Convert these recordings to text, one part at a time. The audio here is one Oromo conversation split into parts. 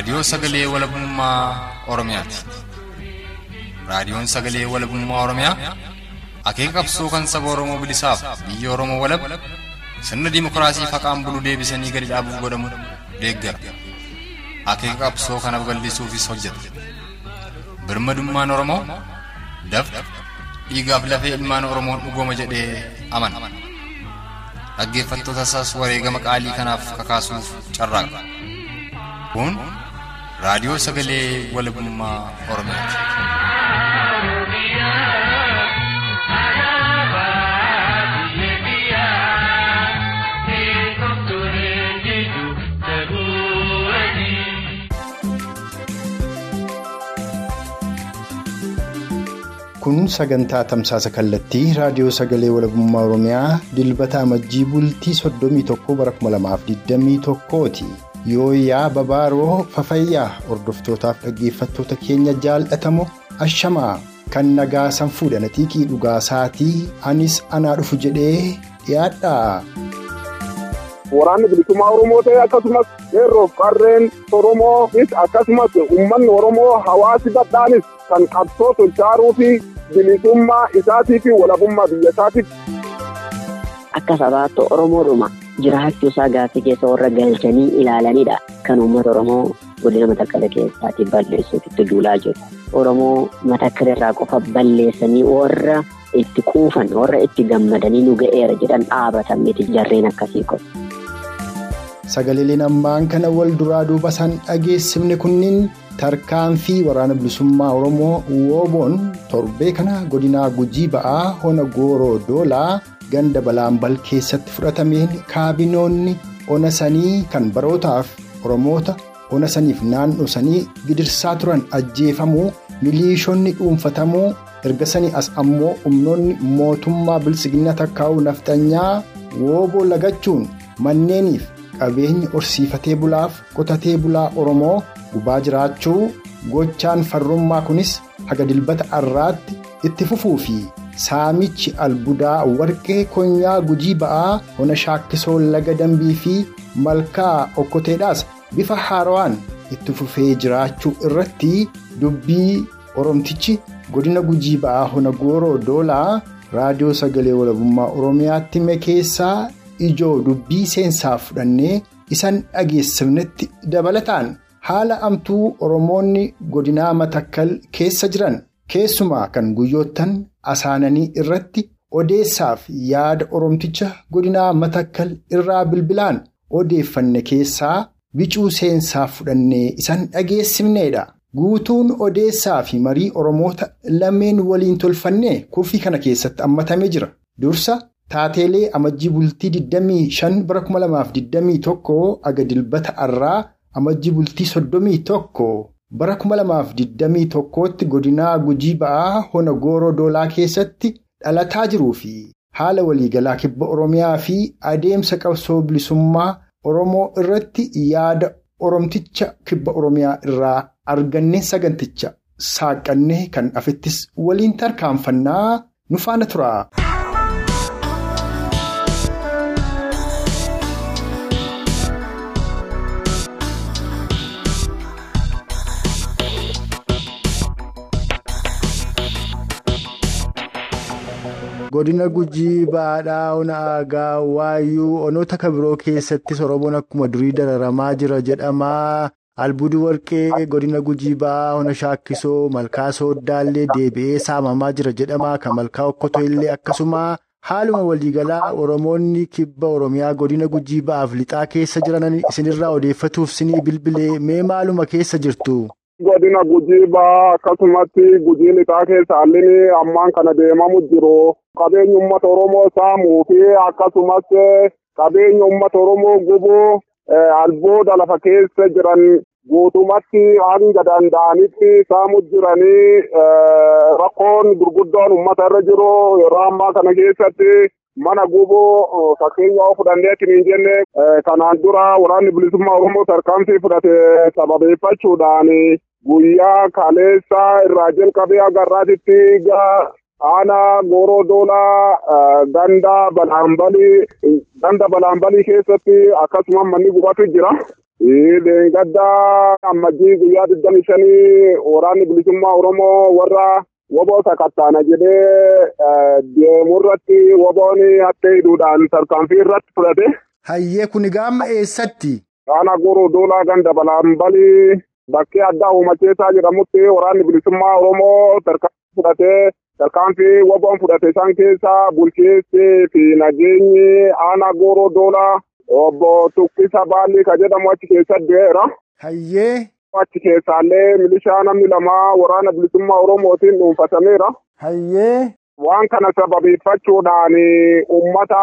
Raadiyoo Sagalee Walabummaa Oromiyaati. Raadiyoon Sagalee Walabummaa Oromiyaa akeeka qabsoo kan saba Oromoo bilisaaf biyya Oromoo walab sirna dimokiraasii faqaan bulu deebisanii gadi dhaabuuf godhamu deeggara. Akeeka qabsoo kana babal'isuufis hojjeta. Birmadummaan Oromoo dafqa dhiigaaf lafee ilmaan Oromoon dhugooma jedhee amana. Dhaggeeffattoota isaas wareegama qaalii kanaaf kakaasuuf carraaqa. Kun raadiyoo sagalee walabummaa Oromiyaati. Kun sagantaa tamsaasa kallattii raadiyoo sagalee walabummaa Oromiyaa dilbata amajjii bultii 31 bara 2021ti. Yooyyaa babaaroo fafayyaa hordoftootaaf dhaggeeffattoota keenya jaalatamoo ashamaa kan nagaa san fuudhan atiikii dhugaasaatii anis anaa dhufu jedhee dhiyaadha. Waraanni bilisummaa Oromoo ta'e akkasumas qeerroof qarreen Oromoonis akkasumas uummanni Oromoo hawaasi bal'aanis kan qabsoo sochaaruu fi bilisummaa isaatii fi walabummaa biyya isaatiif. Akka sabaatti Oromoodhuma jiraachuu isaa gaaffii keessa warra galchanii ilaalanidha. Kan uummata Oromoo godina matakkala keessaatii balleessuuf itti duulaa jiru. Oromoo matakkala irraa qofa balleessanii warra itti quufan warra itti gammadanii nu ga'eera jedhan dhaabatan miti jarreen akkasii kun. Sagaleen ammaan kana wal duraa duuba isaan dhageessifne kunniin tarkaanfii waraana bilisummaa Oromoo wooboon torbee kana godinaa gujii ba'aa hona gooroo doolaa ganda balaambal keessatti fudhatameen kaabinoonni ona sanii kan barootaaf Oromoota ona saniif naannoo sanii gidirsaa turan ajjeefamuu miliishonni dhuunfatamuu erga sanii as ammoo humnoonni mootummaa bilisiginna takkaa'uu naftanyaa wooboo lagachuun manneeniif. qabeenya horsiifatee bulaaf qotatee bulaa Oromoo gubaa jiraachuu gochaan farrummaa kunis haga dilbata arraatti itti fufuu fi saamichi albuudaa warqee konyaa gujii ba'aa hona shaakkisoo laga dambii fi malkaa okkoteedhaas bifa haarawaan itti fufee jiraachuu irratti dubbii oromtichi godina gujii ba'aa hona gooroo doolaa raadiyoo sagalee walabummaa oromiyaatti hime keessaa. ijoo dubbii seensaa fudhannee isan dhageessifnetti dabalataan haala amtuu oromoonni godinaa matakkal keessa jiran keessumaa kan guyyoottan asaananii irratti odeessaaf yaada oromticha godinaa matakkal irraa bilbilaan odeeffanne keessaa bicuu seensaa fudhannee isan dhageessifneedha. guutuun odeessaa fi marii oromoota lameen waliin tolfannee kurfii kana keessatti hammatamee jira dursa. Taateelee amajjii bultii 25 bara 2021 aga dilbata arraa amajjii bultii 31 bara 2021tti godinaa gujii ba'aa hona gooroo doolaa keessatti dhalataa jiruu fi haala waliigalaa kibba Oromiyaa fi adeemsa qabsoo bilisummaa Oromoo irratti yaada Oromticha kibba Oromiyaa irraa argannee saganticha saaqannee kan afettis waliin tarkaanfannaa nu faana tura. Godina gujii baadhaa ona aagaa waayyuu onoota kabiroo keessattis oromoon akkuma durii dararamaa jira jedhamaa albuudi warqee godina gujii ba'aa ona shaakkisoo malkaa sooddaallee deebi'ee saamamaa jira jedhamaa kan malkaa okkotoo illee akkasuma haaluma waliigalaa oromoonni kibba oromiyaa godina gujii ba'aaf lixaa keessa jiran isinirraa odeeffatuuf sinii bilbilee mee maaluma keessa jirtu. godina gujii ba'aa akkasumatti gujii lixaa keessa hallini ammaan kana deemamu jiru qabeenya uummata oromoo saamuu fi akkasumas qabeenya uummata oromoo gubuu albuuda lafa keessa jiran guutumatti hanga danda'anitti saamu jiranii rakkoon gurguddoon uummata irra jiru yeroo ammaa kana keessatti mana gubuu fakkeenya yoo fudhanneetiin hin jenne kanaan dura waraanni bilisummaa oromoo tarkaanfii fudhate sababeeffachuudhaan guyyaa kaleessa irraa jalqabee agarraatitti aanaa gooroo doolaa ganda balaanbalii ganda balaanbalii keessatti akkasuma manni gubatu jira. Leengaddaa ammajjii guyyaa digdami shanii waraanni bilisummaa Oromoo warra woboo sakattaana jedhee deemurratti woboon akka hidhuudhaan tarkaanfii irratti fudhate. Hayyee kuni gaama eessatti? Aanaa guruu duulaa ganda balambalii bakkee addaa uumacheessaa jedhamutti waraanni bilisummaa Oromoo tarkaanfii fudhatee tarkaanfii woboon fudhate isaan keessaa bulchiinsi fi nageenyi aanaa guruu duulaa obbo Tukkisa Baalli ka jedhamu achi keessatti du'eera. Hayyee. Achi keessaallee milishaa namni lamaa waraana bilisummaa Oromootiin dhuunfatameera. Hayyee. Waan kana sababeeffachuudhaan uummata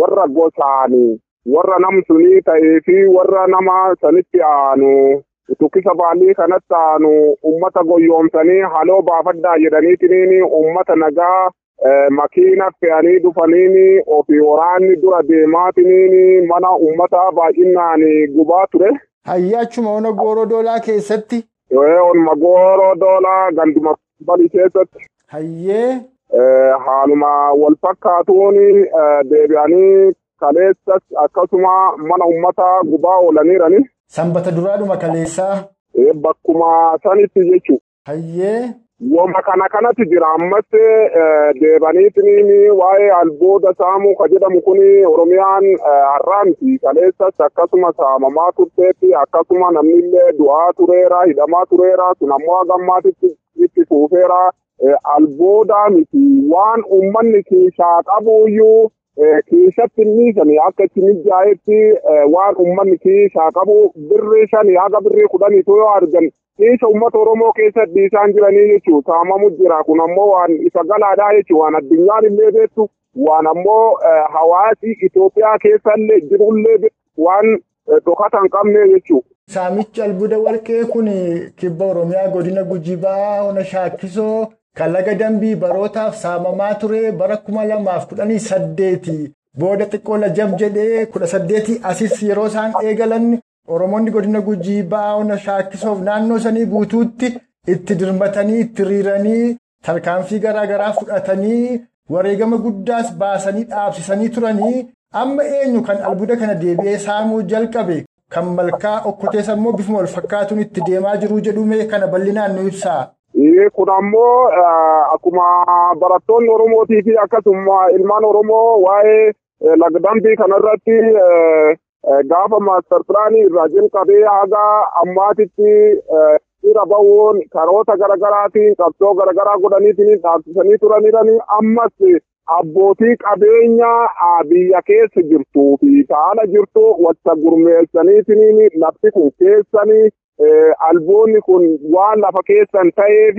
warra gosaanii warra nam sunii ta'ee fi warra nama sanitti aanu tukkisa baallii kanatti aanu uummata goyoomsanii haloo baafaddaa jedhaniitiin uummata nagaa makiina fe'anii dhufaniin ofii waraanni dura deemaatiniin mana uummata baay'inaan gubaa ture. Hayyee achuma ona gooroo doolaa keessatti. Onuma gooroo doolaa ganduma balii keessatti. Hayyee. Haaluma wal fakkaatuun deebi'anii kaleessas akkasuma mana uummata gubaa oolaniirani. Sanbata duraadhuma kaleessaa. Bakkuma sanitti jechuudha. Hayyee. Wama kana kanatti jira ammas deebaniitiin waa'ee albuuda saamuu ka jedhamu kun Oromiyaan har'aa miti kaleessas akkasuma saamamaa turteetti akkasuma namnillee du'aa tureera hidhamaa tureera sun ammoo hagammaatitti itti fuufeera albuuda miti waan uummanni kiishaa qabuyyuu kiishatti niisanii akka itti mijaa'etti waan uummanni kiishaa qabu birrii shanii haga birrii kudhanii yoo argan kiisha uummata Oromoo keessatti isaan jiranii jechuun saamamu jira kun ammoo waan isa galaadhaa jechuun waan addunyaan illee beektu waan ammoo hawaasi Itoophiyaa keessallee jirullee waan dhokata hin qabne jechuudha. Saamichi albuuda warqee kun kibba Oromiyaa godina Gujibaa ona Shaakkisoo kan laga dambii barootaaf saamamaa ture bara kuma lamaaf kudhanii saddeeti. Booda xiqqoo lajab jedhee kudha saddeetii asis yeroo isaan eegalan Oromoonni godina Gujibaa ona Shaakkisoof naannoo sanii guutuutti itti dirmatanii itti riiranii tarkaanfii garaa garaa fudhatanii wareegama guddaas baasanii dhaabsisanii turanii amma eenyu kan albuuda kana deebi'ee saamuu jalqabe kan malkaa okkotees ammoo bifuma wal fakkaatuun itti deemaa jiruu jedhume kana bal'inaan nu ibsaa. Kun ammoo akkuma barattoonni Oromootii fi akkasuma ilmaan Oromoo waa'ee lagdambii kanarratti gaafa maastar pilaanii irraa jalqabee haga ammaatitti dhiira bahuun karoota garaagaraatiin qabsoo garaagaraa godhaniitiin dhaabsisanii turaniiranii ammas abbootii qabeenya biyya keessa jirtuu fi haala jirtu wacca gurmeessaniitiin lafti kun keessanii alboonni kun waan lafa keessan ta'eef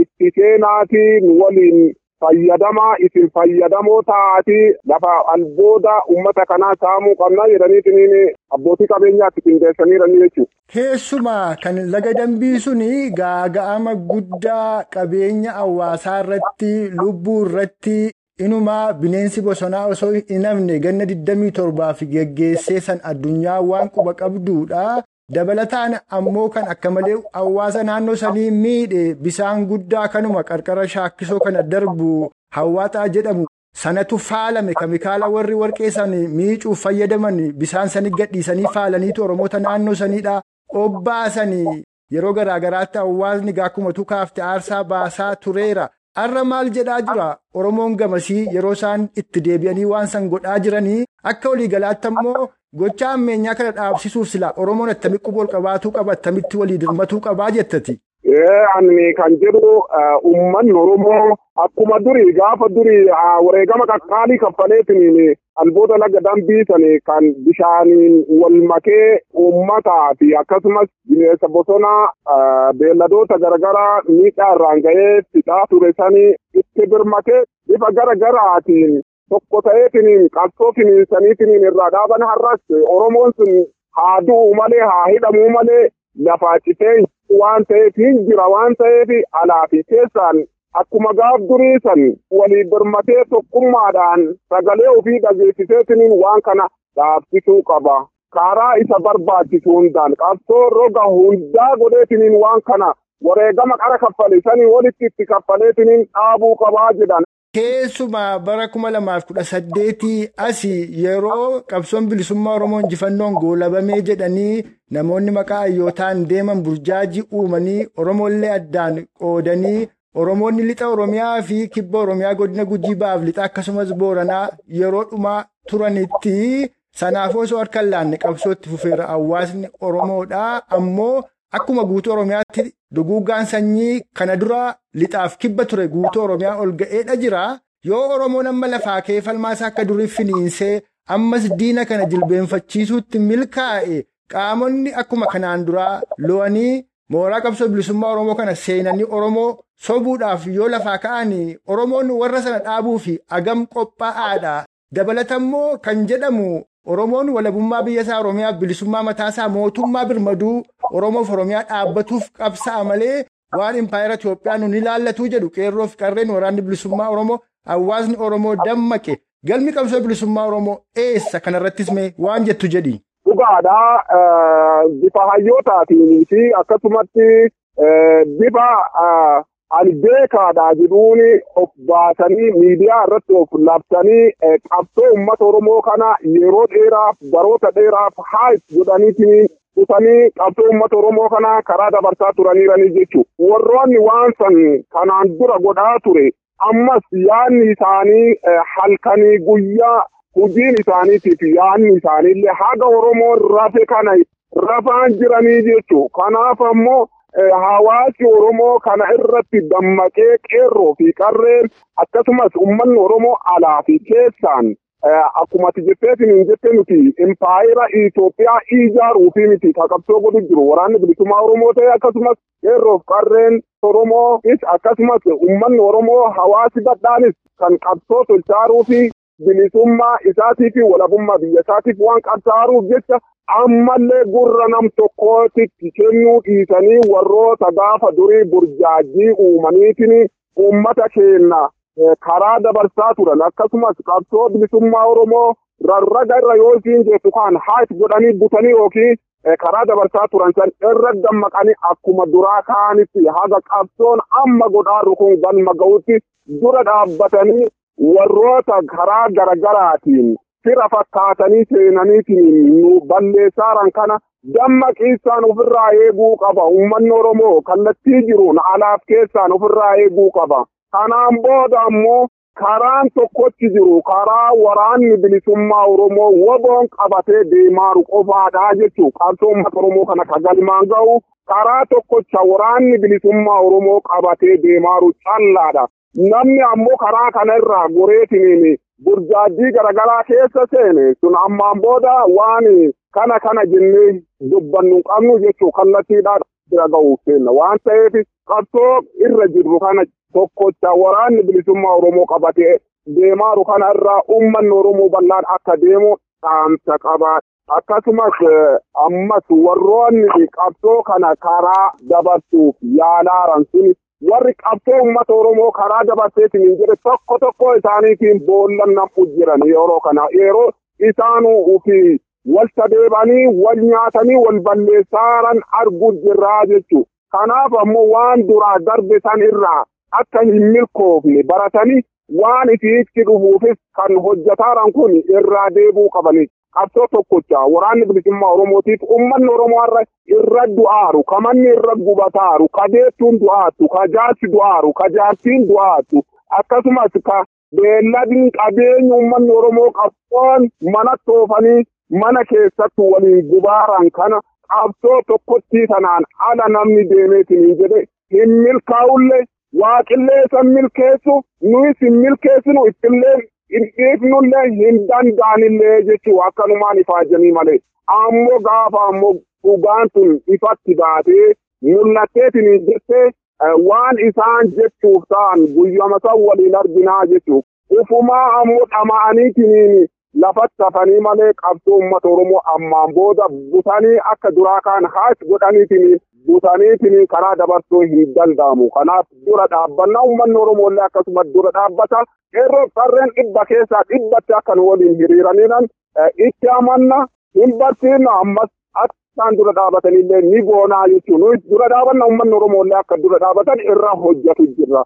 itti seenaatiin waliin fayyadamaa isin fayyadamoo ta'aati lafa albooda uummata kanaa saamuu qabna jedhaniitiin abbootii qabeenyaatti qindeessaniiranii jechuudha. Keessumaa kan laga dambii suni gaaga'ama guddaa qabeenya hawaasaa irratti lubbuu irratti inumaa bineensi bosonaa osoo hin hafne ganna 27 fi geggeessee san addunyaa waan quba qabduudha. Dabalataan ammoo kan akka malee hawaasa naannoo sanii miidhe bisaan guddaa kanuma qarqara shaakkisoo kana darbu hawaaxaa jedhamu sanatu faalame. Keemikaala warri warqee san miicuuf fayyadaman bisaan sanii gadhiisanii faalaniitu oromoota naannoo saniidha. Obbaasanii yeroo garaagaraatti hawaasni gaakuma tukaafte aarsaa baasaa tureera. Har'a maal jedhaa jira? Oromoon gamasii yeroo isaan itti deebi'anii waan san godhaa jiranii? Akka waliigalaatti ammoo gocha ammeenyaa kana dhaabsisuuf sila Oromoon attamitti quba ol qabaatuu qaba attamitti walii dirmatuu qabaa jettati. Ani kan jedhu uummanni Oromoo akkuma durii gaafa durii wareegama qaqqaalii kaffaleetiin alboota laga dambii sanii kan bishaaniin wal makee uummataa fi akkasumas bineensa bosonaa beelladoota garaagaraa miidhaa irraan ga'ee fixaa ture sanii itti birmatee bifa garaagaraatiin tokko ta'eetiin qabsoo finiinsaniitiin irraa dhaaban har'as Oromoon sun haa du'u malee haa hidhamuu malee lafaa citee waan ta'eef hin jira waan ta'eef alaa fi keessaan akkuma gaaf durii san walii birmatee tokkummaadhaan sagalee ofii dhageessiseetiin waan kana dhaabsisuu qaba. Karaa isa barbaachisu hundaan qabsoo roga hundaa godheetiin waan kana wareegama qara kaffale sanii walitti itti kaffaleetiin dhaabuu qabaa jedhan. Keessumaa bara kuma lamaaf kudha saddeetii asii yeroo qabsoon bilisummaa Oromoo injifannoon goolabamee jedhanii namoonni maqaa hayyootaan deeman burjaajii uumanii Oromoollee addaan qoodanii Oromoonni lixa Oromiyaa fi kibba Oromiyaa godina Gujii ba'aaf lixa akkasumas Booranaa yeroo dhumaa turanitti sanaafuu osoo harka hin laanne qabsootti fufeera. Hawaasni Oromoodhaa ammoo akkuma guutuu Oromiyaatti duguuggaan sanyii kana dura lixaaf kibba ture guutuu Oromiyaa ol ga'eedha jira. Yoo Oromoon amma lafaa kee falmaasaa akka durii finiinsee ammas diina kana jilbeenfachiisuutti milkaa'e qaamonni akkuma kanaan duraa lo'anii mooraa qabsoo bilisummaa Oromoo kana seenanii Oromoo sobuudhaaf yoo lafaa ka'anii Oromoon warra sana dhaabuu fi agam qophaa'aadha. Dabalatammoo kan jedhamu Oromoon walabummaa biyya isaa Oromiyaaf bilisummaa mataasaa mootummaa birmaduu Oromoof Oromiyaa dhaabbatuuf qabsa'a malee waan impaayera Itoophiyaa nun ilaallatu jedhu qeerroo fi qarreen waraanni bilisummaa Oromoo hawaasni Oromoo dammaqe galmi qabsoo bilisummaa Oromoo eessa kanarrattis mee waan jettu jedhi. Dhugaadhaa bifa hayyootaatiin fi akkasumatti bifa ani beekaadhaa jedhuun of baasanii miidiyaa irratti of labsanii qabsoo uummata Oromoo kana yeroo dheeraaf baroota dheeraaf haayit godhaniitiin dhufanii qabsoo uummata Oromoo kana karaa dabarsaa turaniiranii jechuudha. Warroonni waan san kanaan dura godhaa ture ammas yaadni isaanii halkanii guyyaa hojiin isaaniitiif yaadni isaaniillee haga Oromoon rafe kana rafaan jiranii jechuudha. Kanaaf ammoo hawaasi Oromoo kana irratti dammaqee qeerroo fi qarreen akkasumas uummanni Oromoo alaa fi keessaan akkuma ati jetteetiin hin jette nuti impaayera Itoophiyaa ijaaruu fi miti qabsoo godhu jiru waraanni bilisummaa Oromoo ta'e akkasumas qeerroo fi qarreen Oromoo akkasumas uummanni Oromoo hawaasi badhaanis kan qabsoo tolchaaruu fi bilisummaa isaatii fi walabummaa biyya isaatiif waan qabsaaruuf jecha ammallee gurra nam tokkootitti kennuu dhiisanii warroota gaafa durii burjaajii uumaniitiin uummata keenya karaa dabarsaa turan. Akkasumas qabsoo bilisummaa Oromoo rarraga irra yoo isiin jettu kan haayit godhanii butanii yookiin karaa dabarsaa turan san irra dammaqanii akkuma duraa kaanitti haga qabsoon amma godhaaru kun galma ga'utti dura dhaabbatanii warroota karaa garagaraatiin fira fakkaatanii seenaniitiin nu balleessaaran kana dammaqiisaan ofirraa eeguu qaba uummanni Oromoo kallattii jiruun alaaf keessaan ofirraa eeguu qaba. Kanaan booda ammoo karaan tokkochi jiru karaa waraanni bilisummaa Oromoo woboon qabatee deemaaru qofaadha jechuudha. Qabsoo uummata Oromoo kana ka galmaan ga'u karaa tokkocha waraanni bilisummaa Oromoo qabatee deemaaru callaadha. Namni ammoo karaa kana irraa goreetiniin burjaajii garaagaraa keessa seene sun ammaan booda waan kana kana jennee dubbannu qabnu jechuu kallattiidhaan bira ga'uuf seenna waan ta'eef qabsoo irra jirru kana tokkocha waraanni bilisummaa Oromoo qabatee deemaaru kana irraa uummanni Oromoo bal'aan akka deemu dhaamsa qaba. Akkasumas ammas warroonni qabsoo kana karaa dabarsuuf yaalaaran suni warri qabsoo uummata Oromoo karaa dabarseetiin hin jedhe tokko tokko isaaniitiin boollan nam'u jiran yeroo kana yeroo isaanuu fi wal sadeebanii wal nyaatanii wal balleessaaran argu jirraa jechuudha. Kanaaf ammoo waan duraa darbe san irraa akka hin milkoofne baratanii waan isiitti dhufuufis kan hojjetaaran kun irraa deebuu qabanii. Qabsoo tokkocha waraanni bilisummaa Oromootiif uummanni Oromoo irra du'aaru kamanni irra gubataaru ka deettuun du'aattu ka jaarsi du'aaru ka jaartiin du'aattu akkasumas ka beelladni qabeenyi uummanni Oromoo qabsoon mana toofanii mana keessatti waliin gubaaran kana qabsoo tokkotti sanaan ala namni deemeetiin hin jedhe hin milkaa'ullee waaqillee san milkeessu nuyis hin milkeessinu ittillee dhiifnullee hin danda'anillee jechuu akkanumaan ifaajanii malee ammoo gaafa ammoo dhugaan tun ifatti baatee mul'atteetiin jettee waan isaan jechuuf ta'an guyyama san waliin arginaa jechuu ufumaa ammoo dhama'aniitiin lafatti hafanii malee qabsoo uummata Oromoo ammaan booda butanii akka duraa kaan haas godhaniitiin butaniitiin karaa dabarsuu hin danda'amu. Kanaaf dura dhaabbannaa uummanni Oromoo illee akkasumas dura dhaabbata. Qeerroo qarreen dhibba keessaa dhibbatti akka nu waliin hiriiraniinan itti amanna hin barsiifna ammas isaan dura dhaabatanillee ni goonaa jechuun dura dhaabanna uummanni Oromoo illee akka dura dhaabatan irra hojjetu jirra.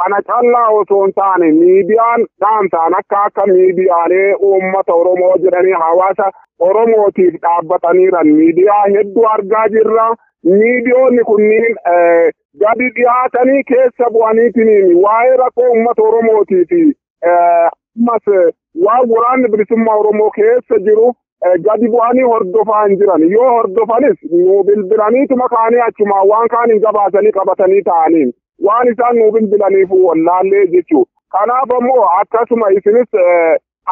Kana callaa osoo hin taane miidiyaan dhaamsaan akka akka miidiyaalee uummata Oromoo jedhanii hawaasa Oromootiif dhaabbataniiran. Miidiyaa hedduu argaa jirra. Miidiyoonni kunniin gadi dhiyaatanii keessa bu'aniitiin waa'ee rakkoo uummata Oromootiif ammas waan waraanni bilisummaa Oromoo keessa jiru gadi bu'anii hordofaa hin jiran. Yoo hordofanis nu bilbilaniituma kaanii achumaa waan kaan hin gabaasanii qabatanii ta'aniin waan isaan nu bilbilaniif wallaallee jechuudha. Kanaaf ammoo akkasuma isinis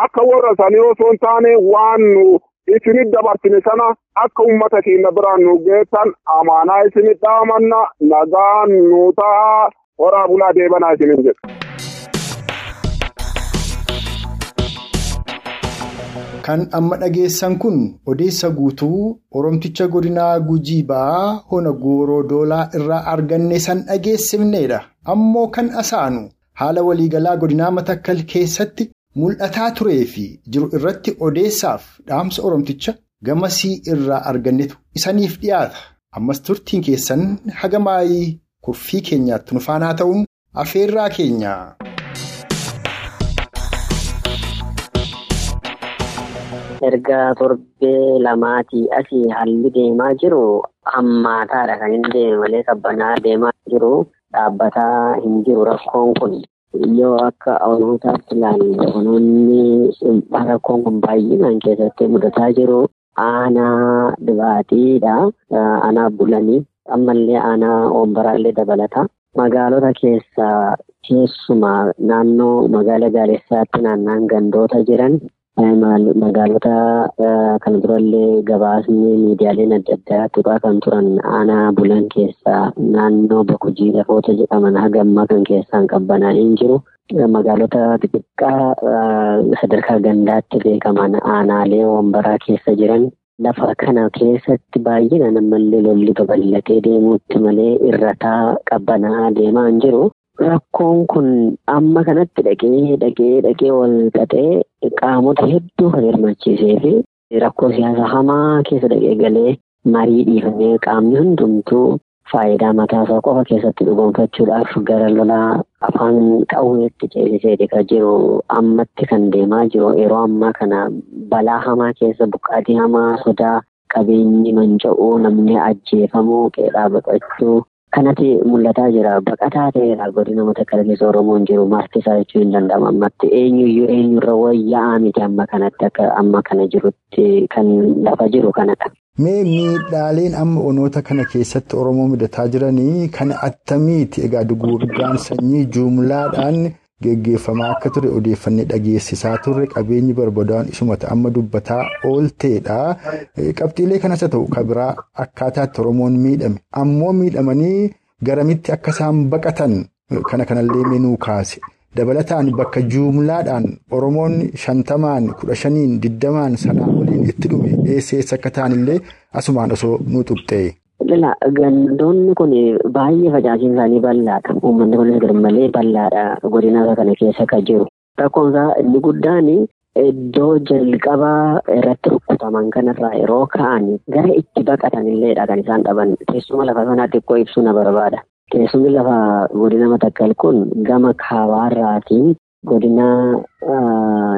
akka warra sanii osoo hin taane waan nu isinit dabarsine sana akka uummata keenya biraan nu geessan amaanaa isinit dhaamanna nagaan nu ta'a horaa bulaa deebanaa isinin jedha. Kan amma dhageessan kun odeessa guutuu Oromticha godinaa Gujii ba'aa hona gooroo doolaa irraa arganne san dhageessifnedha. Ammoo kan asaanu haala waliigalaa godinaa Matakkal keessatti mul'ataa turee fi jiru irratti odeessaaf dhaamsa Oromticha gamasii irraa argannetu isaniif dhiyaata. Ammas turtiin keessan haga kurfii keenyaatti nu faanaa ta'uun afeerraa keenya. Erga torbee lamaatii asii haalli deemaa jiru hammaataadha kan inni deeme malee qabbanaa deemaa jiru dhaabbataa hin jiru rakkoon kun. Yoo akka onootaatti ilaalle onoonni rakkoon kun baay'inaan keessatti mudataa jiru. Aanaa dhibaatiidha. Aanaa bulanii. Ammallee aanaa oombaraallee dabalata. Magaalota keessaa keessumaa naannoo magaala gaalessaatti naannaan gandoota jiran. Magaalota kana durallee gabaasni miidiyaaleen adda addaa tuqaa kan turan aanaa bulan keessaa naannoo bakujii lafoota jedhaman haga ammaa kan keessaan qabbanaan hin jiru. Magaalota xixiqqaa sadarkaa gandaatti beekaman aanaalee wambaraa keessa jiran lafa kana keessatti baay'inaan ammallee lolli babal'atee deemuutti malee irrataa qabbanaa deemaa hin jiru. Rakkoon kun amma kanatti dhaqee dhaqee dhaqee wal qaxee qaamota hedduu kan hirmachiisee fi rakkoo siyaasa hamaa keessa dhaqee galee marii dhiifamee qaamni hundumtuu faayidaa mataasaa qofa keessatti dhugoonfachuudhaaf gara lolaa afaan qawweetti ceesisee dhiqaa jiru ammatti kan deemaa jiru yeroo ammaa kana balaa hamaa keessa buqqaatii hamaa sodaa qabeenyi manca'uu namni ajjeefamuu qeeqaa baqachuu. Kanatti mul'ataa jira. Baqataa ta'eera godina Matakkal keessa Oromoon jiru maartii isaa jechuu hin danda'amu. Ammatti eenyuyyuu eenyurra wayyaa'aa miti amma kanatti akka amma kana jirutti kan lafa jiru kanadha. Mee miidhaaleen amma onoota kana keessatti Oromoo mudataa jiranii kana attamiiti? Egaa gurgurdaan sanyii jumlaadhaan geggeeffamaa akka ture odeeffannee dhageessisaa turre qabeenyi barbadaa'an isumata amma dubbataa oolteedha. Qabxiilee kanas haa ta'u kan biraa akkaataatti Oromoon miidhame ammoo miidhamanii garamitti akka isaan baqatan kana kanallee menuu kaase. Dabalataan bakka jumlaadhaan Oromoon shantamaan kudha shaniin digdamaan sanaa waliin itti dhume eessa eessa akka ta'anillee asumaan osoo nu tuqxee. Gandoonni kun baay'ee facaatiin isaanii bal'aadha. Uummanni kunis garmalee bal'aadha. Godina kana keessa kan jiru. Rakkoon isaa inni guddaan iddoo jalqabaa irratti rukkutaman kanarraa yeroo ka'an gara itti baqatan illeedha kan isaan dhaban. Teessuma lafa sanaa xiqqoo ibsuu na barbaada. Teessumni lafa godina Matakkal kun gama kaabaarraatiin godina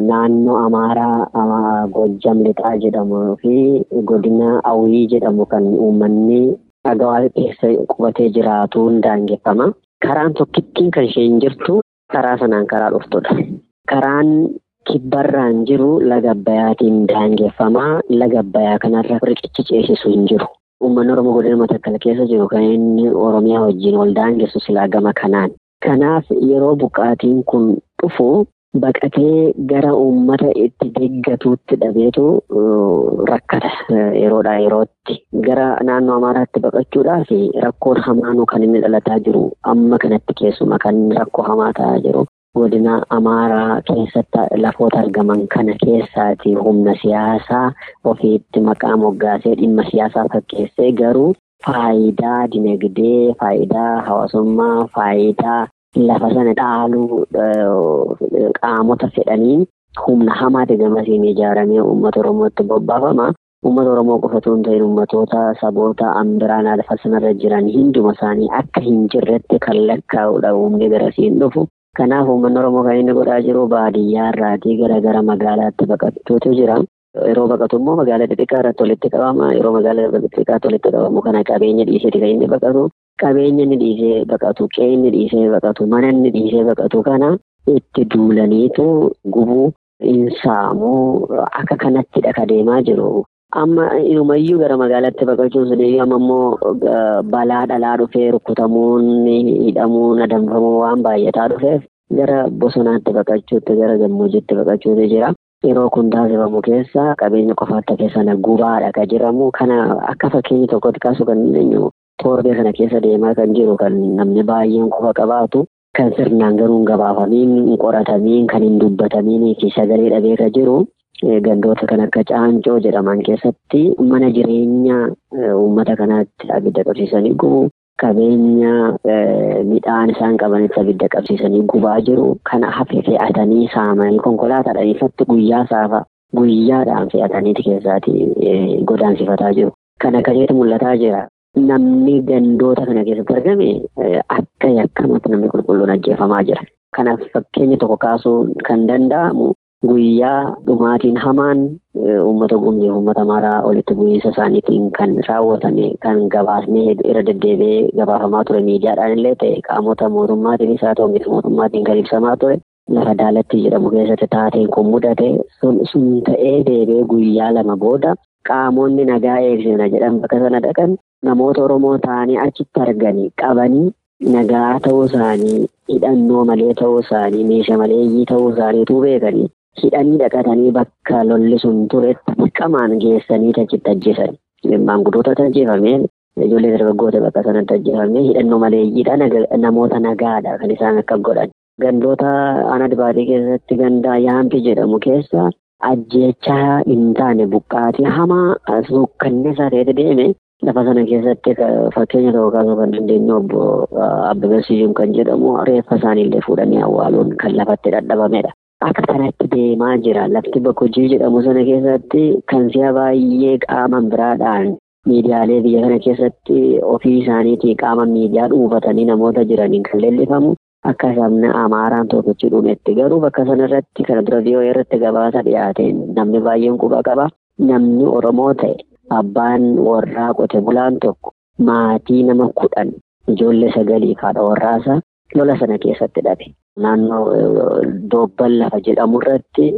naannoo Amaaraa Gojjam Lixaa jedhamu fi godina Awwii jedhamu kan uummanni dhagawaa keessa qubatee jiraatuun daangeffama. Karaan tokkittiin kan isheen jirtu karaa sanaan karaa dhuftudha. Karaan kibbarraan jiru laga Abbayaatiin daangeffama. Laga Abbayaa kanarra riqichi ceesisu hin jiru. Uummanni Oromoo godina Matakkal keessa jiru kan inni Oromiyaa wajjin wal daangessu silaa gama kanaan. Kanaaf yeroo buqqaatiin kun dhufu baqatee gara uummata itti deeggatuutti dhabeetu rakkata yeroodhaa yerootti. Gara naannoo Amaaraatti baqachuudhaaf rakkoon hamaanuu kan inni dhalataa jiru amma kanatti keessuma kan rakkoo hamaa ta'aa jiru. Godina Amaaraa keessatti lafoota argaman kana keessaati humna siyaasaa ofiitti maqaa moggaasee dhimma siyaasaa fakkeessee garuu faayidaa dinagdee, faayidaa hawaasummaa, faayidaa lafa sana dhaaluu qaamota fedhanii humna hamaa gamasiin ijaaramee uummata Oromootti bobbaafama. uummata Oromoo qofatu hin ta'in uummatoota saboota ambiraan alfa sanarra jiran hunduma isaanii akka hin jirretti kan lakkaa'udha uumni garasiin dhufu. Kanaaf uummanni Oromoo kan inni godhaa jiru baadiyyaa irraatii gara gara magaalaatti baqatuutu jira. Yeroo baqatu immoo magaalaa xixiqqaa irratti walitti qabama. Yeroo magaalaa xixiqqaatti walitti qabamu kana qabeenya dhiiseeti kan inni baqatu. Qabeenya inni dhiisee baqatu, qe'ee inni dhiisee baqatu, mana inni dhiisee baqatu kana itti duulaniitu gubuu, insaamuu akka kanattidha ka deemaa jiru. Amma inumayyuu gara magaalaatti baqachuun sun amma immoo balaa dhalaa dhufee rukutamuun, hidhamuun, adamfamuun waan baay'ataa dhufeef gara bosonaatti baqachuutti, gara gammoojjiitti baqachuutu jira. Yeroo kun taasifamu keessa qabeenya qofaatti keessa gubaadha kan jedhamu. Kana akka fakkeenya tokkotti kaasuu kan dandeenyu torbee kana keessa deemaa kan jiru kan namni baay'een qofa qabaatu. Kan sirnaan garuu hin gabaafamiin, hin qoratamiin, kan hin dubbatamiin fi sagalee dhabee kan jiru. Gandoota kan akka caancoo jedhaman keessatti mana jireenya uummata kanaatti abidda qabsiisanii gubu. Qabeenya midhaan isaan qabanitti abidda qabsiisanii gubaa jiru. Kana hafe fe'atanii saamanii konkolaataadhaan ifatti guyyaa saafa guyyaadhaan fe'ataniiti keessaati godaansifataa jiru. Kana akkasitti mul'ataa jira. Namni gandoota kana keessatti argame akka yakkamatti namni qulqulluun ajjeefamaa jira. Kanaaf fakkeenya tokko kaasuu kan danda'amu guyyaa dhumaatiin hamaan uummata gumbii uummata maraa walitti bu'iinsa isaaniitiin kan raawwatame kan gabaasnee irra deddeebi'ee gabaafamaa ture miidiyaadhaan illee ta'e qaamota mootummaatiinis haa ta'u miti mootummaatiin kan ibsamaa ture lafa daalatti jedhamu keessatti taateen kun mudate sun ta'ee deebi'ee guyyaa lama booda qaamonni nagaa eegsisna jedhan bakka sana dhaqan namoota Oromoo ta'anii achitti arganii qabanii nagaa ta'uu isaanii hidhannoo malee ta'uu isaanii meeshaa maleeyyii ta'uu isaaniitu beekanii hidhanii dhaqatanii bakka lolli sun turetti dirqamaan geessanii achitti ajjeesan. Maanguddoota ajjeefamee ijoollee dargaggoota bakka sanatti ajjeefamee hidhannoo maleeyyiidha namoota nagaadha kan isaan akka godhan. Gandoota aanaa dibaatii keessatti gandaa yaampi jedhamu keessa ajjeechaa hin taane buqqaatii hamaa suukkanneessaa ta'etu deeme lafa sana keessatti fakkeenya tokko kaasuu kan dandeenyu obbo Abbabee Siyyuum kan jedhamu reeffa isaaniillee fuudhanii awwaaluun kan lafatti dadhabamedha. Akka kanatti deemaa jira lafti bakka hojii jedhamu sana keessatti kan si'a baay'ee qaama biraadhaan miidiyaalee biyya kana keessatti ofii isaaniitii qaama miidiyaa dhuunfatanii namoota jiraniin kan leellifamu. Akka sabni Amaaraan tokkichi dhumetti garuu bakka sanarratti kana dura biyya irratti gabaasa dhiyaateen namni baay'een quba qaba. Namni Oromoo ta'e abbaan warraa qote bulaan tokko maatii nama kudhan ijoollee sagalii haadha warraasa lola sana keessatti dhabe. Naannoo Doobban lafa jedhamu irratti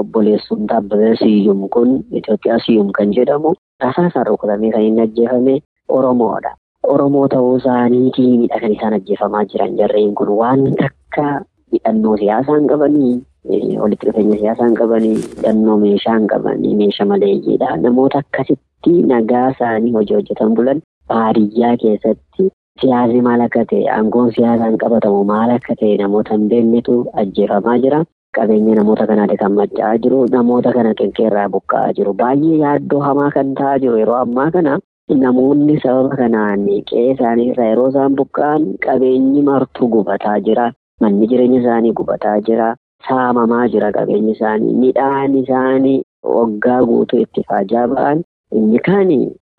obboleessummaa Abbabee Siyyum kun Itoophiyaa Siyyum kan jedhamu rasaasaan rukutamee kan inni ajjeefame Oromoodha. Oromoo ta'uu isaaniitiinidha kan isaan ajjeefamaa jiran jarreen kun waan takka hidhannoo siyaasaan qabanii walitti dhufeenya siyaasaan qabanii hidhannoo meeshaan qabanii meeshaa maleeyyiidha. Namoota akkasitti nagaa isaanii hojii hojjetan bulan baadiyyaa keessatti siyaasni maal akka ta'e aangoon siyaasaan qabatamu maal akka ta'e namoota hin beeknetu ajjeefamaa jira. Qabeenya namoota kanaati kan manca'aa jiru. Namoota kana qeqqeerraa buqqa'aa jiru. Baay'ee yaaddoo hamaa kan ta'aa jiru yeroo ammaa kana. Namoonni sababa kanaan qe'ee isaanii irraa yeroo isaan buqqa'an qabeenyi martuu gubataa jira. Manni jireenya isaanii gubataa jira. Saamamaa jira qabeenyi isaanii. Midhaan isaanii waggaa guutuu itti faajaa ba'an. Inni kaan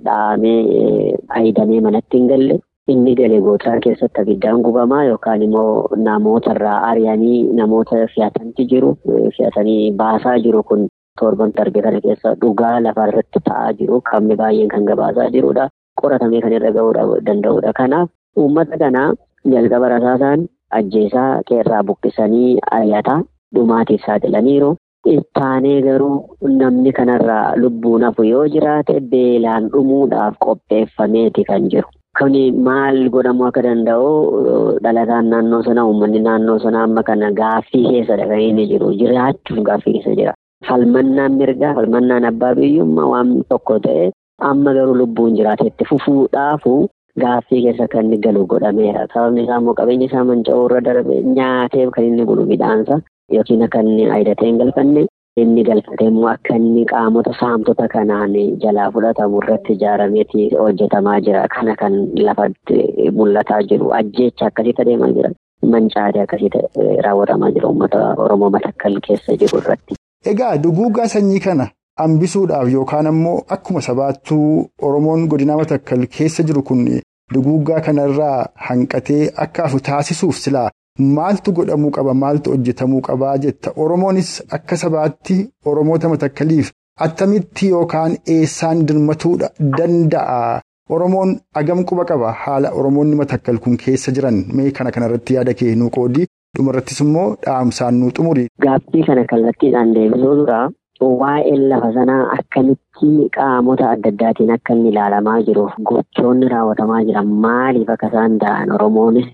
dhahamee ayidamee manatti hin galle. Inni galee gootaa keessatti abiddaan gubamaa yookaan immoo namoota irraa ari'anii namoota fe'atanti jiru. Fe'atanii baasaa jiru kun. torban darbe kana keessa dhugaa lafa irratti ta'aa jiru qaamni baay'een kan gabaasaa jirudha. Qoratamee kan irra gahuu danda'udha. Kanaaf uummata kana jalqaba rasaasaan ajjeesaa qeerraa buqqisanii ari'ataa dhumaatiif saaxilaniiru. Ittaanee garuu namni kanarraa lubbuun hafu yoo jiraate beelaan dhumuudhaaf qopheeffameeti kan jiru. Kuni maal godhamuu akka danda'u dhalataan naannoo sana uummanni naannoo sana amma kana gaaffii keessadha kan inni jiru. Jiraachuuf gaaffii keessa jira. Falmannaan mirgaa falmannaan abbaa biyyummaa waan tokko ta'e amma garuu lubbuun jiraatetti fufuudhaafu gaaffii keessa kan inni galu godhameera. Sababni isaa immoo qabeenya isaa manca'uu irra darbe nyaateef kan inni bulu midhaansa yookiin akka inni ayidatee hin galfanne inni galfatee immoo akka inni qaamota saamtota kanaan jalaa fudhatamu irratti ijaarameeti hojjetamaa jira. Kana kan lafatti mul'ataa jiru ajjeecha akkasitti adeemaa jira. Mancaatee akkasitti raawwatamaa jira uummata Oromoo matakkal keessa jiru irratti. Egaa duguuggaa sanyii kana hambisuudhaaf yookaan ammoo akkuma sabaattuu Oromoon godina Matakkal keessa jiru kun duguuggaa kanarraa hanqatee akka hafu taasisuuf silaa maaltu godhamuu qaba maaltu hojjetamuu qabaa jetta. Oromoonis akka sabaatti Oromoota Matakkaliif attamitti yookaan eessaan dirmatuudha danda'a. Oromoon agam quba qaba? Haala Oromoonni Matakkal kun keessa jiran? Mee kana kanarratti yaada kee nuu qoodii dhumarrattis immoo dhaamsaan nuu xumuri. Gaaffii kana kallattiidhaan deebisuu dura waa'een lafa sanaa akkamitti qaamota adda addaatiin akka inni ilaalamaa jiruuf gochoonni raawwatamaa jiran maaliif akka isaan ta'an Oromoonis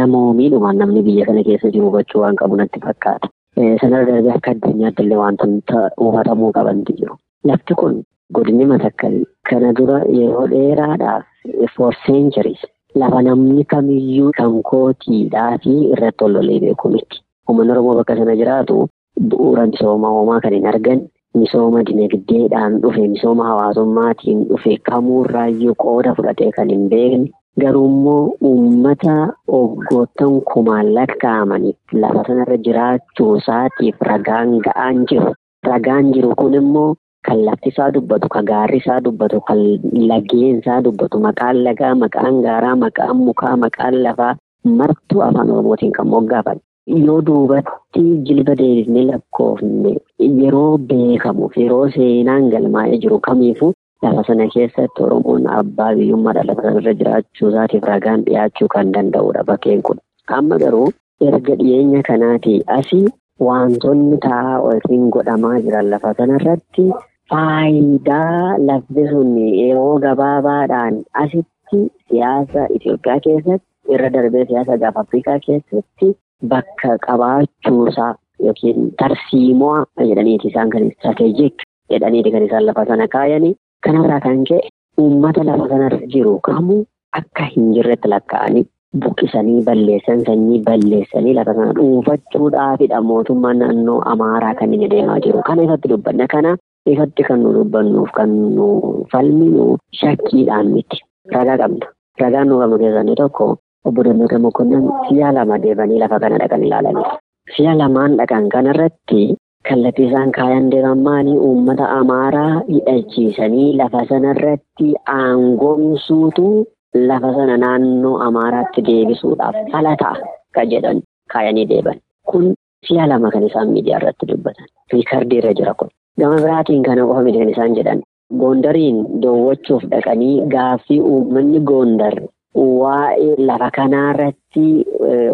namoomiidhumaan namni biyya kana keessa jiru hubachuu waan qabu natti fakkaata. Sanarra darbee akka addunyaatti illee wantoota hubatamuu qabantu jiru. Lafti kun godinni matakkal kana dura yeroo dheeraadhaaf for centuries lafa namni kamiyyuu kan kootiidhaa fi irratti ol lolee beeku miti. Uummanni Oromoo bakka sana jiraatu bu'uura misooma uumaa kan hin argan misooma dinagdeedhaan dhufe misooma hawaasummaatiin dhufe kamuurraayyuu qooda fudhatee kan hin beekne garuummoo uummata waggoottan kumaan lakkaa'amaniif lafa sanarra jiraachuu isaatiif ragaan ga'aan jiru. Ragaan jiru kun immoo kan lafti isaa dubbatu, kan gaarri isaa dubbatu, kan laggeen isaa dubbatu, maqaan lagaa, maqaan gaaraa, maqaan mukaa, maqaan lafaa martuu afaan Oromootiin kan moggaafame. Yoo duubatti jilba deebifnee lakkoofne yeroo beekamuuf yeroo seenaan galmaa'ee jiru kamiifuu lafa sana keessatti Oromoon abbaa biyyummaadha lafa sanarra jiraachuu isaatiif ragaan dhiyaachuu kan danda'udha bakkeen kun. Amma garuu erga dhiyeenya kanaatii asii wantoonni taa'aa yookiin godhamaa jiran lafa sanarratti faayidaa lafti sun yeroo gabaabaadhaan asitti siyaasa Itoophiyaa keessatti irra darbee siyaasa gaafa Afrikaa keessatti bakka qabaachuusaa yookiin tarsiimoo jedhaniiti isaan kan istirateejik jedhaniiti kan isaan lafa sana kaayanii kanarraa kan ka'e uummata lafa sanarra jiru kamuu akka hin jirretti lakkaa'anii buqqisanii balleessan sanyii balleessanii lafa sana dhuunfachuudhaafidha mootummaan naannoo Amaaraa kan inni deemaa jiru. Kana ifatti dubbanna. Kana ifatti kan nu dubbannuuf kan nu falminu shakkiidhaan miti. Ragaa qabna. Ragaan nu qabnu keessaa inni tokko obbo Dammaqaa Mokonnon si'a lama deemanii lafa kana dhaqan ilaalanidha. Si'a lamaan dhaqan kanarratti kallattii isaan kaayan deeman maali uummata Amaaraa hidhachiisanii lafa sanarratti aangoomsuutu lafa sana naannoo Amaaraatti deebisuudhaaf fala ta'a kan jedhan kaayanii deeban. Kun si'a lama kan isaan miidiyaa irratti dubbatan. Riikardii irra jira kun. Gama biraatiin kana qofa miti kan isaan jedhan. Goondariin daawwachuuf dhaqanii gaaffii uummanni Goondar waa'ee lafa kanaarratti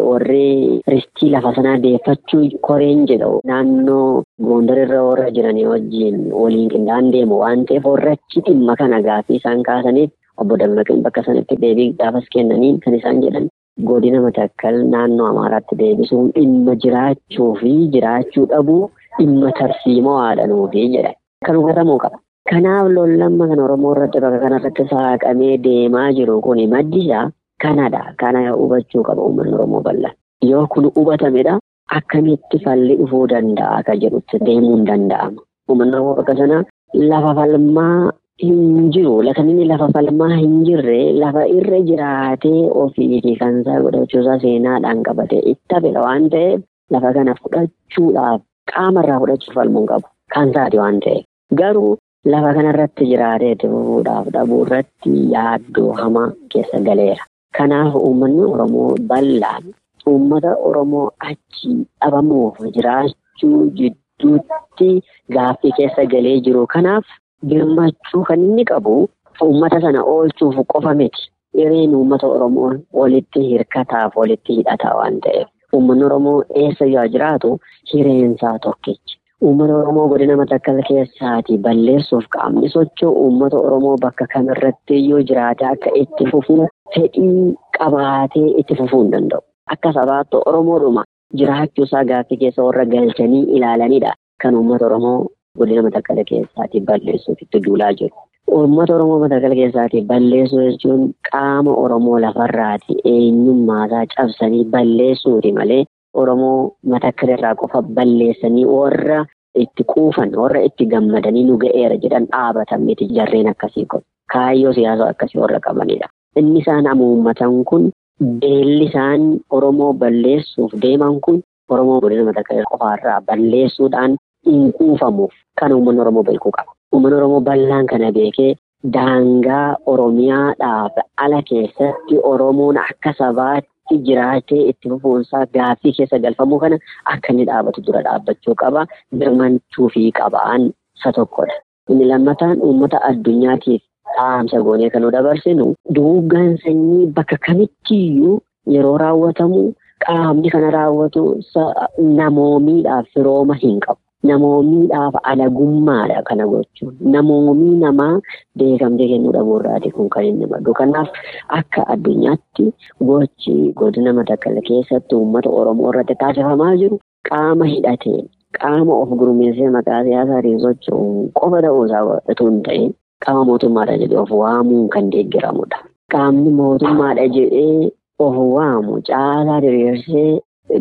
warree ristii lafa sanaa deeffachuu koreen jedhu naannoo Goondar irra warra jiranii wajjin waliin qindaa'an deemu. Waan ta'eef warrachi dhimma kana gaaffii isaan kaasaniif obbo Dammaqeen bakka sanatti deebii gaafas kennaniin kan isaan jedhan. Godina matakkal naannoo Amaaraatti deebisuun dhimma jiraachuu fi jiraachuu dhabuu dhimma tarsiimoo haadhanuufi jedhan kan hubatamuu qaba. Kanaaf lollamma kan Oromoo irratti bakka kanarratti saaqamee deemaa jiru kun maddisaa kanadha. Kana hubachuu qaba uummanni Oromoo bal'aan. Yoo kun hubatamedha akkamitti falli dhufuu danda'a akka jedhutti deemuun danda'ama. Uummanni Oromoo bakka sana lafa falmaa hin jiru. Lakan inni lafa falmaa hin jirre lafa irra jiraatee ofiitii kan isaa godhachuusaa seenaadhaan qabatee itti hafedha waan ta'eef lafa kana fudhachuudhaaf qaamarraa fudhachuuf falmuun qabu. Kan isaati waan ta'eef. Garuu lafa kanarratti jiraatee itti fufuudhaaf dhabuu irratti yaaddoo hamaa keessa galeera. Kanaaf uummanni Oromoo bal'aan uummata Oromoo achi dhabamuuf jiraachuu jidduutti gaaffii keessa galee jiru. Kanaaf birmachuu kan inni qabu uummata sana oolchuuf qofa miti. Hireen uummata Oromoo walitti hirkataaf walitti hidhataa waan ta'eef. Uummanni Oromoo eessa yoo jiraatu hireensaa tokkicha. Uummata Oromoo godina matakkal keessaati balleessuuf qaamni socho'u uummata Oromoo bakka kamirratti yoo jiraate akka itti fufuu fedhii qabaatee itti fufuu hin danda'u. Akka sabaatti Oromoodhuma jiraachuusaa gaaffii keessa warra galchanii ilaalanidha. Kan uummata Oromoo godina matakkala keessaati balleessuuf itti duulaa jiru. Uummata Oromoo matakkala keessaati balleessuu jechuun qaama Oromoo lafarraati eenyummaasaa cabsanii balleessuuti malee. Oromoo matakkala irraa qofa balleessanii warra itti quufan warra itti gammadanii nu ga'eera jedhan dhaabatan miti jarreen akkasii kun kaayyoo siyaasaa akkasii warra qabanidha. Inni isaan amuummatan kun beelli isaan Oromoo balleessuuf deeman kun Oromoo godina matakkala qofaarraa balleessuudhaan hin kuufamuuf kan uummanni Oromoo beekuu qaba. Uummanni Oromoo bal'aan kana beekee daangaa Oromiyaadhaaf ala keessatti Oromoon akka sabaatti jiraatee itti fufuunsaa gaaffii keessa galfamuu kana akka inni dhaabatu dura dhaabbachuu qaba. Birmanchuu fi qabaan isa tokkodha. Inni lammataan uummata addunyaatiif dhaamsa goonee kan nu dabarsinu duugaan sanyii bakka kamittiyyuu yeroo raawwatamu qaamni kana raawwatu namoomiidhaaf firooma hin qabu. Namoomiidhaaf alagummaadha kana gochuun. Namoomii namaa beekamtii kennuu dhabuurraati kun kan inni maddu. Kanaaf akka addunyaatti gochi godina Matakkala keessatti uummata Oromoo irratti taasifamaa jiru qaama hidhateen qaama of gurmeessee maqaa siyaasaatiin socho'uun qofa ta'uusaa otoo hin ta'in qaama mootummaadha jedhee of waamuun kan deeggaramudha. Qaamni mootummaadha jedhee of waamu caalaa diriirsee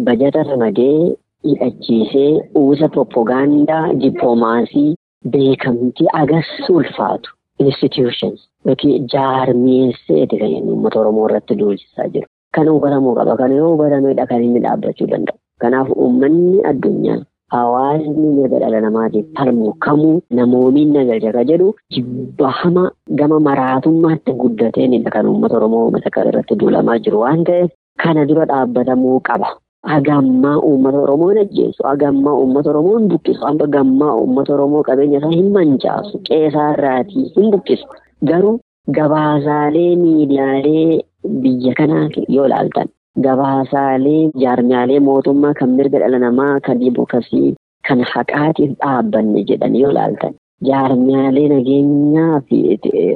bajata ramadee hidhachiisee uwwisa propagaandaa dippoomaasii beekamtii agarsiisu ulfaatu institutions yookiin jaarmiyeesseeti kan inni uummata Oromoo irratti duulchisaa jiru. Kan hubatamuu qaba. Kan yoo hubatameedha kan inni dhaabbachuu danda'u. Kanaaf uummanni addunyaa hawaasni mirga dhala namaatiif falmu kamuu namoomiin nagalcha jedhu jibbahama gama maraatummaatti guddateenidha kan uummata Oromoo Matakkal irratti duulamaa jiru waan ta'eef kana dura dhaabbatamuu qaba. Hagammaa uummata Oromoo ajjeesu. Hagammaa uummata Oromoo hin buqqisu. Hagammaa uummata Oromoo qabeenya isaa hin mancaasu. Qeesaarraatii hin buqqisu. Garuu gabaasaalee miidiyaalee biyya kanaa yoo ilaaltan gabaasaalee jaarmiyaalee mootummaa kan mirga dhala namaa kan dimookiraasii kan haqaatiif dhaabbanne jedhan yoo ilaaltan jaarmiyaalee nageenyaa fi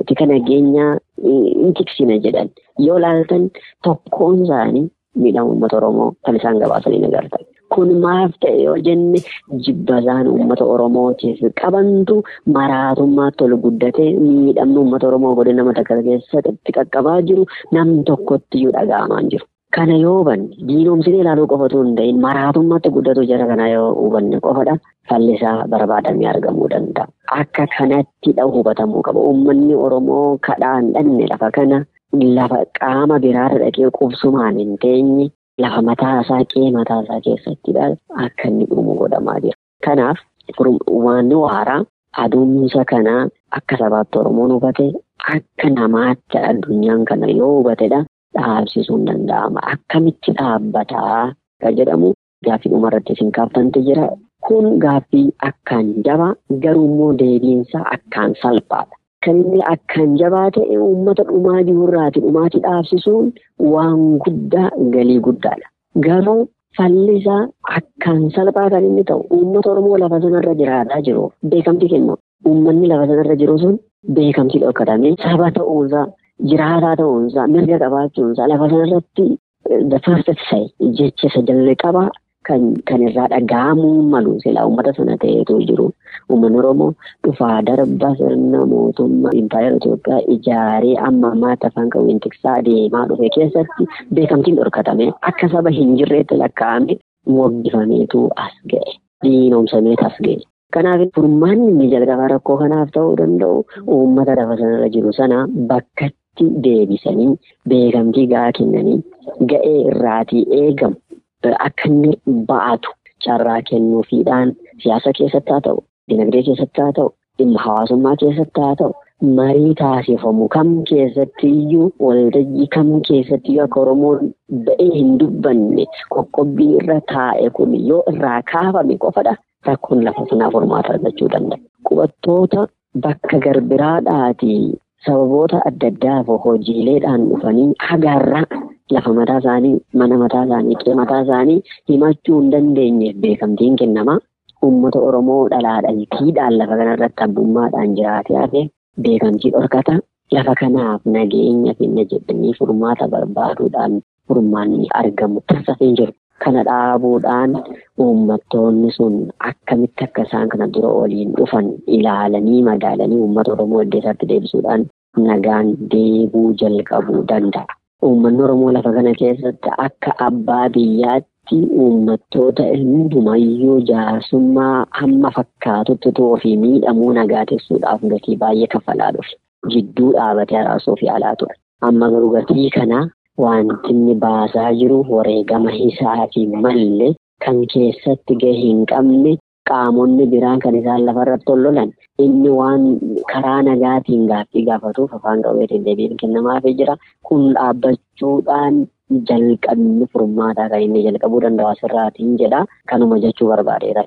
tika nageenyaa hin tiksina jedhan yoo ilaaltan tokkoon isaanii miidhama uummata Oromoo kan isaan gabaasanii agartan. Kun maaf ta'e yoo jenne jibbasaan uummata Oromootiif qabantu maraatummaatti ol guddatee miidhamni uummata Oromoo godina Matakkal keessatti qaqqabaa jiru nam tokkottiyyuu dhaga'amaa jiru. Kana yoo hubanne diinoomsinee ilaaluu qofatu hin ta'in maraatummaatti guddatu jira kana yoo hubanne qofadha fallisaa barbaadamee argamuu danda'a. Akka kanatti hubatamuu qaba. Uummanni Oromoo kadhaan dhanne lafa kana lafa qaama biraarra dhaqee qubsumaan hin teenye lafa mataa isaa qe'ee mataa isaa keessattidha akka inni dhumu godhamaa jira. Kanaaf waan waaraa aduumsa kanaa akka sabaatti Oromoon hubate akka namaatti addunyaan kana yoo hubatedha. Dhaabsisuun danda'ama. Akkamitti dhaabbataa kan jedhamu gaaffii dhumarratti isin kaaftantu jira. Kun gaaffii akkaan jabaa garuu immoo deebiinsaa akkaan salphaadha. Kan inni akkaan jabaa ta'e uummata dhumaa jirurraati dhumaati dhaabsisuun waan guddaa galii guddaadha. Garuu fallisaa akkaan salphaa kan inni ta'u uummata Oromoo lafa sanarra jiraataa jiru beekamtii kennu. Uummanni lafa sanarra jiru sun beekamtii dhokkatamee saba ta'uusaa. Jiraataa ta'uunsaa mirga qabaachuunsaa lafa sanarratti the first say jecha isa jalqabaa kan irraa dhaga'amuu malu silaa uummata sana ta'eetu jiru. Uummanni Oromoo dhufaa darba sirna mootummaa impaayera Itoophiyaa ijaaree amma ammaatti afaan qawween tiksaa deemaa dhufe keessatti beekamtiin dhorkatame akka saba hin jirreetti lakkaa'ame moggifameetu as ga'e. Diinoomsameet as ga'e. Kanaaf furmaanni jalqabaa rakkoo kanaaf ta'uu danda'u uummata lafa sanarra jiru sana bakka deebisanii beekamtii gahaa kennanii ga'ee irraatii eegamu akka inni ba'atu carraa kennuufiidhaan siyaasa keessatti haa ta'u dinagdee keessatti haa ta'u dhimma hawaasummaa keessatti haa ta'u marii taasifamu kam keessatti iyyuu waltajjii kam keessatti iyyuu akka oromoon ba'ee hin dubbanne qoqqobbii irra taa'e kun yoo irraa kaafame qofadha rakkoon lafa sanaa furmaata argachuu danda'a. Qubattoota bakka garbiraadhaatii sababoota adda addaaf hojiileedhaan dhufanii hagaarraa lafa mataa isaanii mana mataa isaanii qe'ee mataa isaanii himachuu hin dandeenyeef beekamtiin kennamaa uummata oromoo dhalaadhaan lafa kanarratti abbummaadhaan jiraatee hafe beekamtii dhorkata lafa kanaaf nageenya finna jedhanii furmaata barbaaduudhaan furmaanni argamu taasifamee jiru. Kana dhaabuudhaan uummattoonni sun akkamitti akka isaan kana dura waliin dhufan ilaalanii madaalanii uummata Oromoo iddoo isaatti deebisuudhaan nagaan deebuu jalqabuu danda'a. Uummanni Oromoo lafa kana keessatti akka abbaa biyyaatti uummattoota hundumayyuu jaarsummaa hamma fakkaatutti ofii miidhamuu nagaatessuudhaaf gatii baay'ee kaffalaa dhufe. Jidduu dhaabatee araasuu fi alaa ture. Amma garuu gatii kanaa wanti inni baasaa jiru wareegama isaatii malee kan keessatti gahee hin qabne qaamonni biraan kan isaan lafarratti ol lolan inni waan karaa nagaatiin gaaffii gaafatuuf afaan qawweetiin deebiin kennamaafii jira. Kun dhaabbachuudhaan jalqabni furmaataa kan inni jalqabuu danda'u asirraatiin jedha. Kanuma jechuu barbaadeera.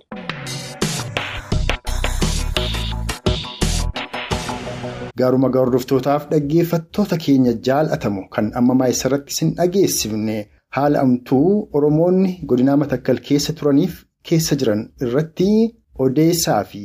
Gaaruma hordoftootaaf dhaggeeffattoota keenya jaalatamu kan ammamaa isarratti sin dhageessifne haala amtuu Oromoonni godinaa matakkal keessa turaniif keessa jiran irratti odeessaa fi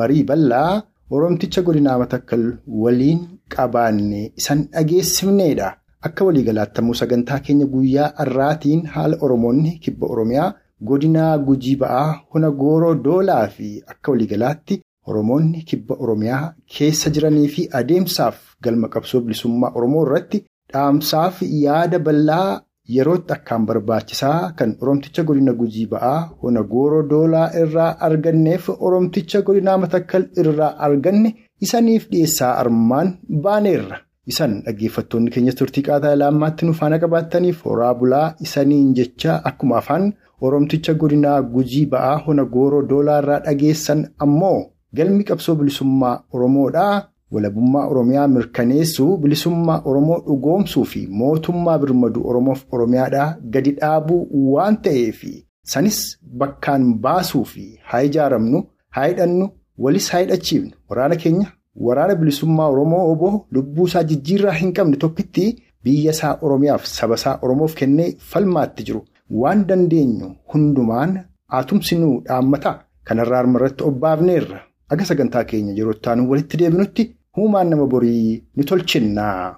marii bal'aa Oromticha godinaa matakkal waliin qabaanne isan dhageessifneedha. Akka waliigalaattamuu sagantaa keenya guyyaa har'aatiin haala Oromoonni kibba Oromiyaa godinaa gujii ba'aa hona gooroo doolaa fi akka waliigalaatti. Oromoonni kibba Oromiyaa keessa jiranii fi adeemsaaf galma qabsoo bilisummaa Oromoo irratti dhaamsaaf yaada bal'aa yerootti akkaan barbaachisaa kan Oromticha godina gujii ba'aa hona gooroo doolaa irraa arganneef Oromticha godinaa matakkal irraa arganne isaniif dhiyeessaa armaan baaneerra. Isan dhaggeeffattoonni keenya turtii qaataa laammaatti nu faana qabaattaniif horaa bulaa isaniin jecha akkuma afaan Oromticha godinaa gujii ba'aa hona gooroo doolaa irraa dhageessan ammoo. Galmi qabsoo bilisummaa Oromoodhaa walabummaa Oromiyaa mirkaneessuu bilisummaa Oromoo dhugoomsuu fi mootummaa birmaduu Oromoof Oromiyaadhaa gadi dhaabuu waan ta'eef sanis bakkaan baasuu fi haa ijaaramnu haa hidhannu walis haa hidhachiifnu. Waraana keenya waraana bilisummaa Oromoo oboo lubbuu isaa jijjiirraa hin qabne tokkitti biyya isaa Oromiyaaf saba isaa Oromoof kennee falmaatti jiru. Waan dandeenyu hundumaan aatumsinuu dhaammata. Kanarraa armarratti obbaafneerra. Aga sagantaa keenya yeroo itti walitti deebinutti huumaan nama borii ni tolchinna.